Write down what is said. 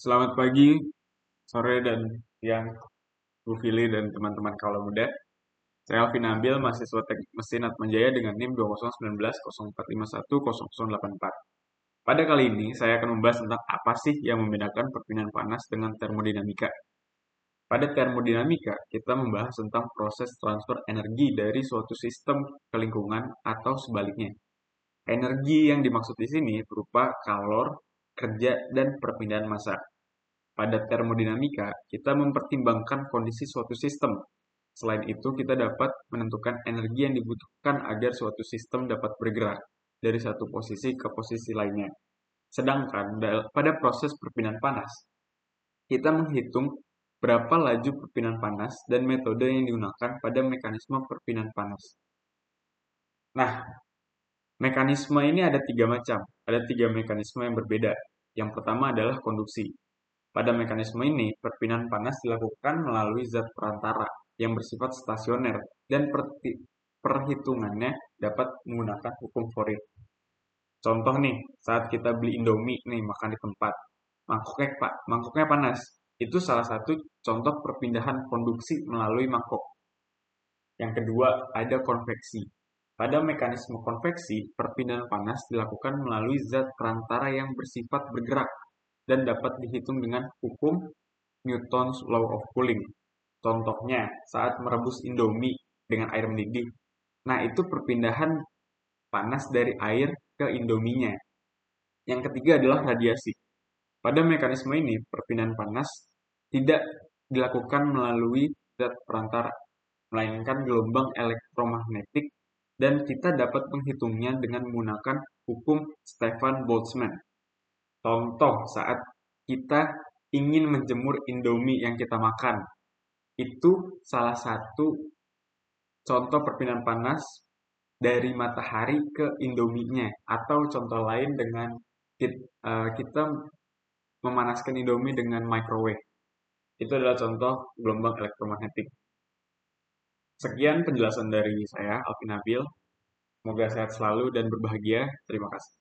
Selamat pagi, sore, dan siang, Bu Fili dan teman-teman kalau muda. Saya Alvin Nabil, mahasiswa Teknik Mesin Atmajaya dengan NIM 2019 Pada kali ini, saya akan membahas tentang apa sih yang membedakan perpindahan panas dengan termodinamika. Pada termodinamika, kita membahas tentang proses transfer energi dari suatu sistem ke lingkungan atau sebaliknya. Energi yang dimaksud di sini berupa kalor, kerja, dan perpindahan massa. Pada termodinamika, kita mempertimbangkan kondisi suatu sistem. Selain itu, kita dapat menentukan energi yang dibutuhkan agar suatu sistem dapat bergerak dari satu posisi ke posisi lainnya. Sedangkan pada proses perpindahan panas, kita menghitung berapa laju perpindahan panas dan metode yang digunakan pada mekanisme perpindahan panas. Nah, mekanisme ini ada tiga macam. Ada tiga mekanisme yang berbeda. Yang pertama adalah konduksi. Pada mekanisme ini, perpindahan panas dilakukan melalui zat perantara yang bersifat stasioner dan perhitungannya dapat menggunakan hukum Fourier. Contoh nih, saat kita beli Indomie nih makan di tempat, mangkoknya pak, mangkoknya panas. Itu salah satu contoh perpindahan konduksi melalui mangkok. Yang kedua, ada konveksi. Pada mekanisme konveksi, perpindahan panas dilakukan melalui zat perantara yang bersifat bergerak dan dapat dihitung dengan hukum Newton's Law of Cooling. Contohnya, saat merebus Indomie dengan air mendidih. Nah, itu perpindahan panas dari air ke Indominya. Yang ketiga adalah radiasi. Pada mekanisme ini, perpindahan panas tidak dilakukan melalui zat perantara, melainkan gelombang elektromagnetik dan kita dapat menghitungnya dengan menggunakan hukum Stefan Boltzmann. Contoh saat kita ingin menjemur Indomie yang kita makan. Itu salah satu contoh perpindahan panas dari matahari ke Indominya. Atau contoh lain dengan eh, kita memanaskan Indomie dengan microwave. Itu adalah contoh gelombang elektromagnetik. Sekian penjelasan dari saya, Alvin Nabil. Semoga sehat selalu dan berbahagia. Terima kasih.